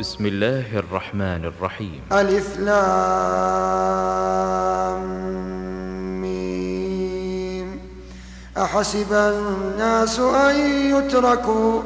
بسم الله الرحمن الرحيم ألف لام ميم أحسب الناس أن يتركوا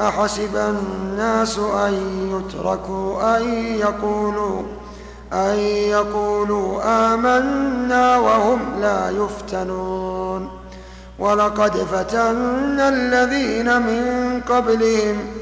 أحسب الناس أن يتركوا أن يقولوا أن يقولوا آمنا وهم لا يفتنون ولقد فتنا الذين من قبلهم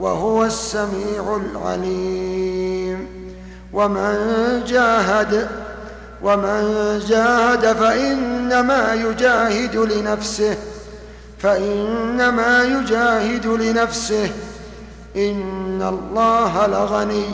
وهو السميع العليم. ومن جاهد ومن جاهد فإنما يجاهد لنفسه فإنما يجاهد لنفسه. إن الله لغني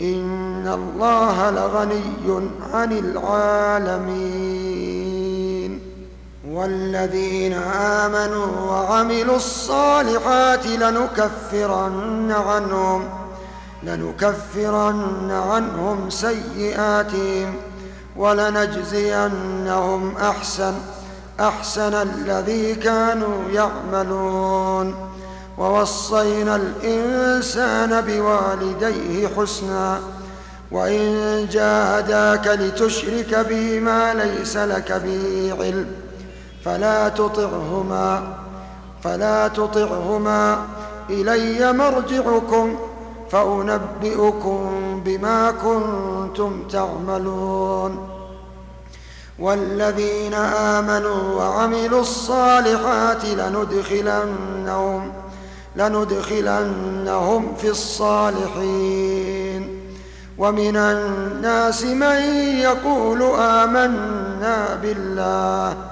إن الله لغني عن العالمين. والذين آمنوا وعملوا الصالحات لنكفرن عنهم لنكفرن عنهم سيئاتهم ولنجزينهم أحسن أحسن الذي كانوا يعملون. ووصينا الإنسان بوالديه حسنا وإن جاهداك لتشرك بي ما ليس لك به علم. فلا تطعهما فلا تطعهما. إلي مرجعكم فأنبئكم بما كنتم تعملون. والذين آمنوا وعملوا الصالحات لندخلنهم لندخلنهم في الصالحين. ومن الناس من يقول آمنا بالله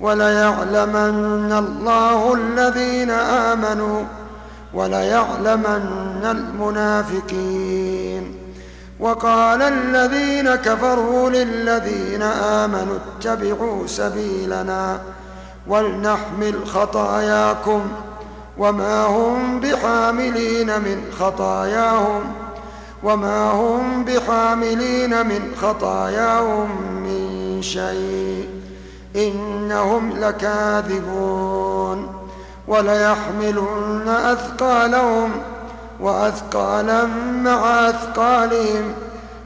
وليعلمن الله الذين آمنوا وليعلمن المنافقين. وقال الذين كفروا للذين آمنوا اتبعوا سبيلنا ولنحمل خطاياكم وما هم بحاملين من خطاياهم وما هم بحاملين من خطاياهم من شيء. إنهم لكاذبون وليحملن أثقالهم وأثقالا مع أثقالهم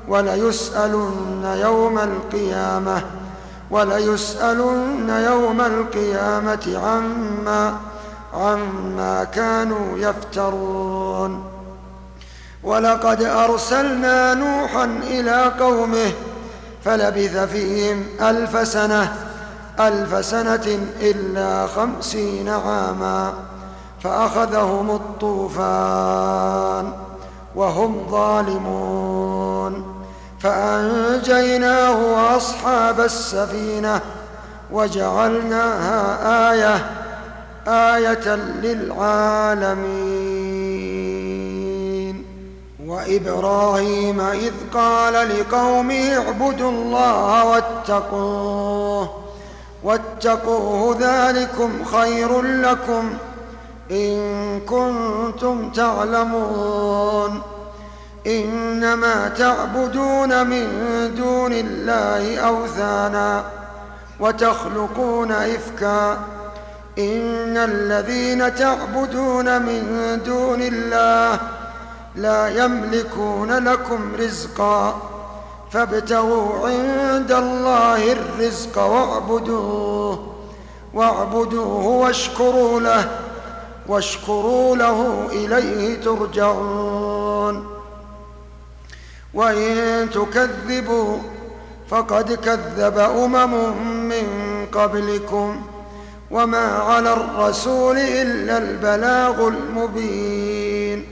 وليسألن يوم القيامة وليسألن يوم القيامة عما عما كانوا يفترون ولقد أرسلنا نوحا إلى قومه فلبث فيهم ألف سنة ألف سنة إلا خمسين عاما فأخذهم الطوفان وهم ظالمون فأنجيناه وأصحاب السفينة وجعلناها آية آية للعالمين وإبراهيم إذ قال لقومه اعبدوا الله واتقوه واتقوه ذلكم خير لكم إن كنتم تعلمون إنما تعبدون من دون الله أوثانا وتخلقون إفكا إن الذين تعبدون من دون الله لا يملكون لكم رزقا فابتغوا عند الله الرزق واعبدوه واعبدوه واشكروا له واشكروا له إليه ترجعون. وإن تكذبوا فقد كذب أمم من قبلكم وما على الرسول إلا البلاغ المبين.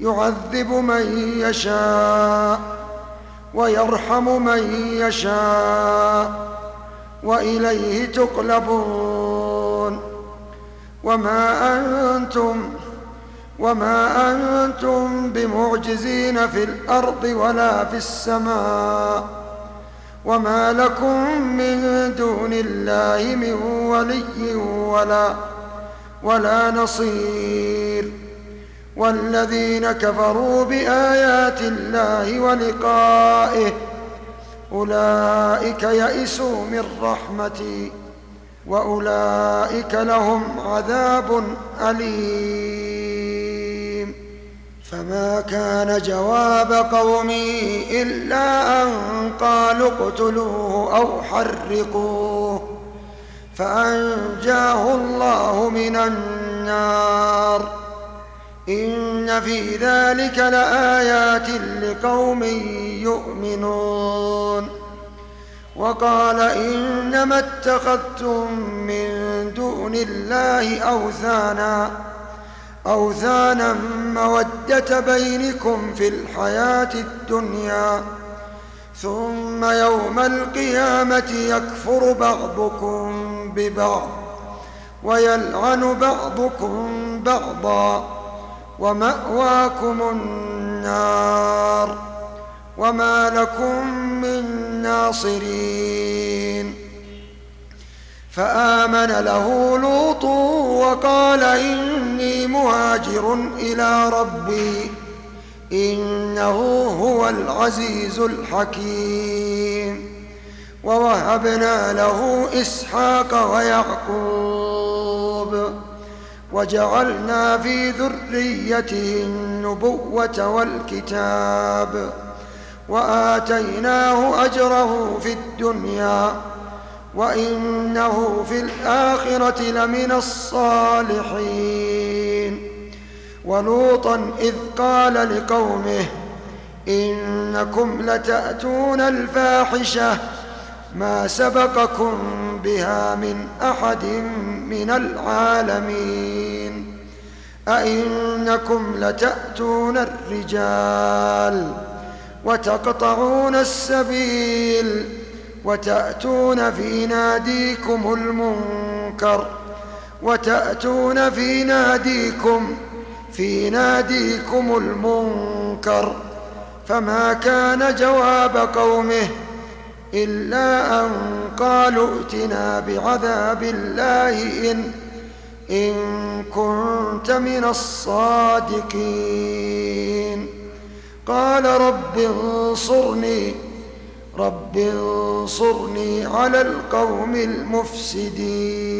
يعذب من يشاء ويرحم من يشاء وإليه تقلبون وما أنتم وما أنتم بمعجزين في الأرض ولا في السماء وما لكم من دون الله من ولي ولا ولا نصير والذين كفروا بآيات الله ولقائه أولئك يئسوا من رحمتي وأولئك لهم عذاب أليم. فما كان جواب قومي إلا أن قالوا اقتلوه أو حرقوه. فأنجاه الله من النار. إن في ذلك لآيات لقوم يؤمنون. وقال إنما اتخذتم من دون الله أوثانا أوثانا مودة بينكم في الحياة الدنيا ثم يوم القيامة يكفر بعضكم ببعض ويلعن بعضكم بعضا. ومأواكم النار وما لكم من ناصرين. فآمن له لوط وقال إني مهاجر إلى ربي إنه هو العزيز الحكيم. ووهبنا له إسحاق ويعقوب وجعلنا في ذريته النبوة والكتاب وآتيناه أجره في الدنيا وإنه في الآخرة لمن الصالحين. ولوطا إذ قال لقومه إنكم لتأتون الفاحشة ما سبقكم بها من أحد من العالمين. أئنكم لتأتون الرجال وتقطعون السبيل وتأتون في ناديكم المنكر وتأتون في ناديكم في ناديكم المنكر فما كان جواب قومه إلا أن قالوا ائتنا بعذاب الله إن إن كنت من الصادقين. قال رب انصرني رب انصرني على القوم المفسدين.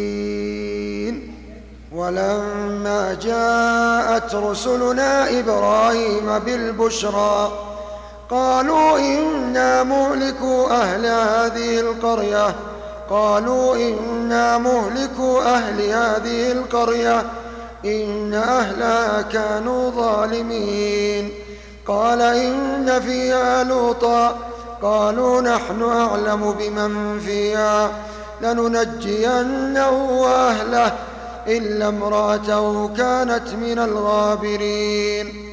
ولما جاءت رسلنا إبراهيم بالبشرى قالوا إنا مهلكوا أهل هذه القرية. قالوا إنا مهلكوا أهل هذه القرية إن أهلها كانوا ظالمين. قال إن فيها لوطا قالوا نحن أعلم بمن فيها لننجينه وأهله إلا امرأته كانت من الغابرين.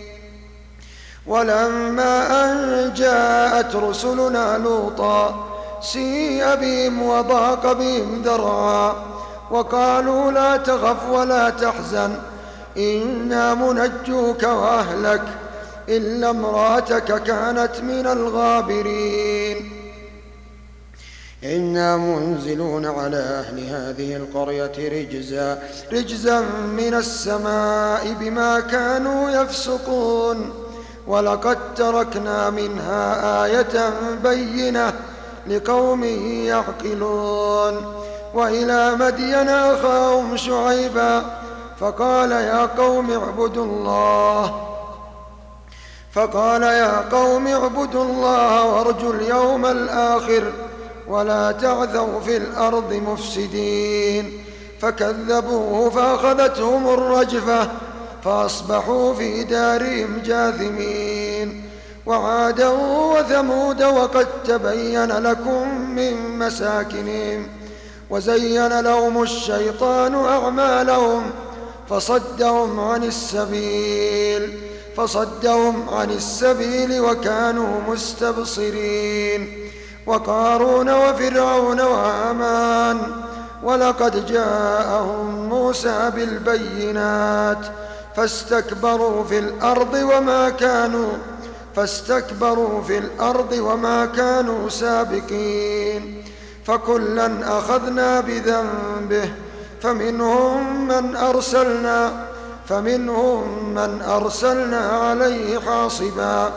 ولما أن جاءت رسلنا لوطا سيء بهم وضاق بهم ذرعا وقالوا لا تخف ولا تحزن إنا منجوك وأهلك إلا امرأتك كانت من الغابرين. إنا منزلون على أهل هذه القرية رجزا رجزا من السماء بما كانوا يفسقون. ولقد تركنا منها آية بينة لقوم يعقلون. وإلى مدين أخاهم شعيبا فقال يا قوم اعبدوا الله. فقال يا قوم اعبدوا الله وارجوا اليوم الآخر ولا تعثوا في الأرض مفسدين. فكذبوه فأخذتهم الرجفة فأصبحوا في دارهم جاثمين. وعادا وثمود وقد تبين لكم من مساكنهم وزين لهم الشيطان أعمالهم فصدهم عن السبيل فصدهم عن السبيل وكانوا مستبصرين وقارون وفرعون وهامان ولقد جاءهم موسى بالبينات فاستكبروا في الأرض وما كانوا فاستكبروا في الأرض وما كانوا سابقين فكلا أخذنا بذنبه فمنهم من أرسلنا فمنهم من أرسلنا عليه حاصبا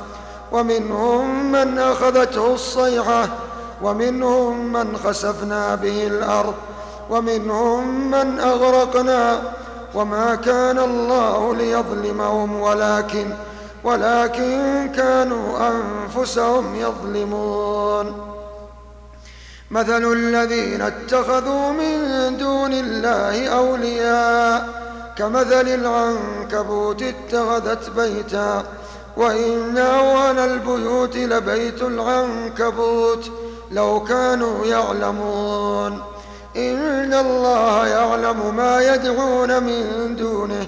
ومنهم من أخذته الصيحة ومنهم من خسفنا به الأرض ومنهم من أغرقنا وما كان الله ليظلمهم ولكن ولكن كانوا أنفسهم يظلمون. مثل الذين اتخذوا من دون الله أولياء كمثل العنكبوت اتخذت بيتا وإن أول البيوت لبيت العنكبوت لو كانوا يعلمون. إن الله يعلم ما يدعون من دونه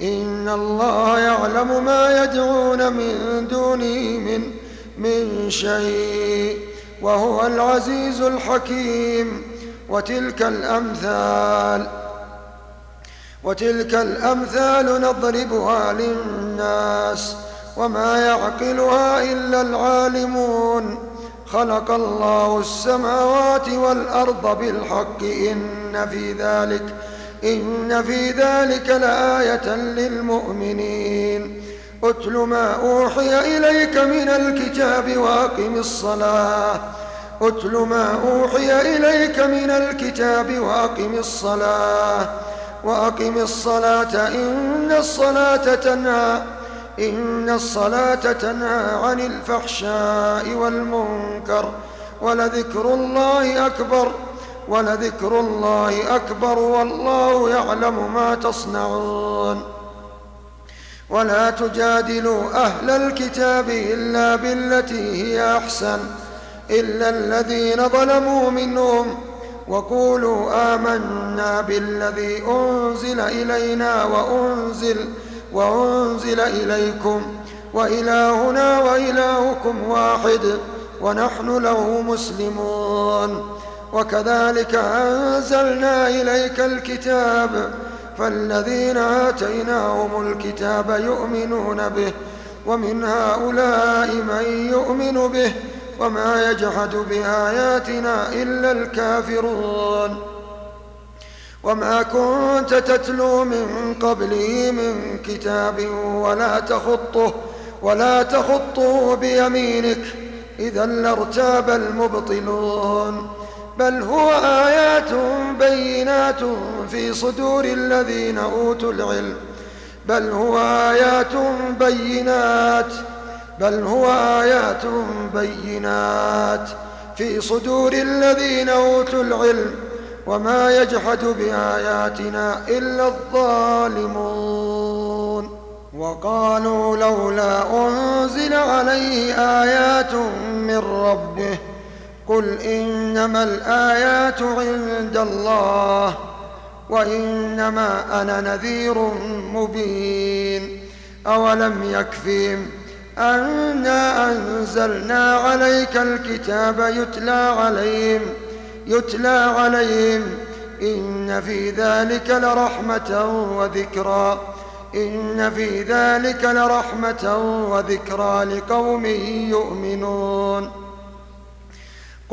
إن الله يعلم ما يدعون من دونه من من شيء وهو العزيز الحكيم. وتلك الأمثال وتلك الأمثال نضربها للناس وما يعقلها إلا العالمون. خلق الله السماوات والأرض بالحق إن في ذلك إن في ذلك لآية للمؤمنين. اتل ما أوحي إليك من الكتاب وأقم الصلاة. اتل ما أوحي إليك من الكتاب وأقم الصلاة. وأقم الصلاة إن الصلاة تنهى. إن الصلاة تنهى عن الفحشاء والمنكر ولذكر الله أكبر. ولذكر الله أكبر والله يعلم ما تصنعون. ولا تجادلوا أهل الكتاب إلا بالتي هي أحسن إلا الذين ظلموا منهم وقولوا آمنا بالذي أنزل إلينا وأنزل وأنزل إليكم وإلهنا وإلهكم واحد ونحن له مسلمون. وكذلك أنزلنا إليك الكتاب فالذين آتيناهم الكتاب يؤمنون به ومن هؤلاء من يؤمن به وما يجحد بآياتنا إلا الكافرون وما كنت تتلو من قبله من كتاب ولا تخطه ولا تخطه بيمينك إذا لارتاب المبطلون بل هو آيات بينات في صدور الذين أوتوا العلم. بل هو آيات بينات. بل هو آيات بينات في صدور الذين أوتوا العلم. وما يجحد بآياتنا إلا الظالمون. وقالوا لولا أنزل عليه آيات من ربه قل إنما الآيات عند الله وإنما أنا نذير مبين أولم يكفيهم أنا أنزلنا عليك الكتاب يتلى عليهم يتلى عليهم إن في ذلك لرحمة وذكرى إن في ذلك لرحمة وذكرى لقوم يؤمنون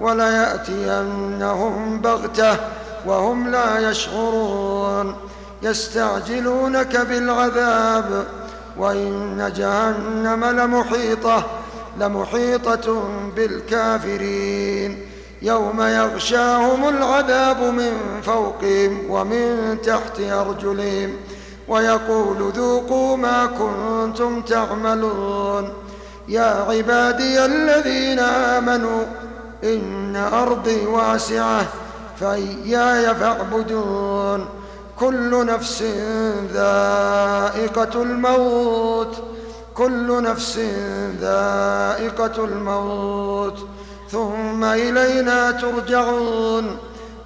وليأتينهم بغتة وهم لا يشعرون. يستعجلونك بالعذاب وإن جهنم لمحيطة لمحيطة بالكافرين. يوم يغشاهم العذاب من فوقهم ومن تحت أرجلهم ويقول ذوقوا ما كنتم تعملون. يا عبادي الذين آمنوا إن أرضي واسعة فإياي فاعبدون. كل نفس ذائقة الموت كل نفس ذائقة الموت. ثم إلينا ترجعون.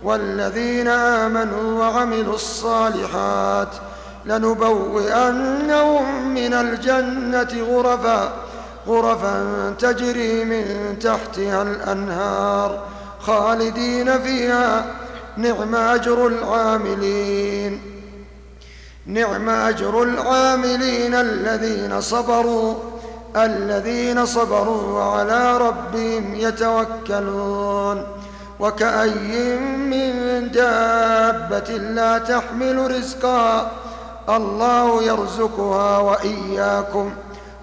والذين آمنوا وعملوا الصالحات لنبوئنهم من الجنة غرفا. غرفا تجري من تحتها الأنهار خالدين فيها. نعم أجر العاملين. نعم أجر العاملين الذين صبروا الذين صبروا وعلى ربهم يتوكلون. وكأي من دابة لا تحمل رزقا الله يرزقها وإياكم.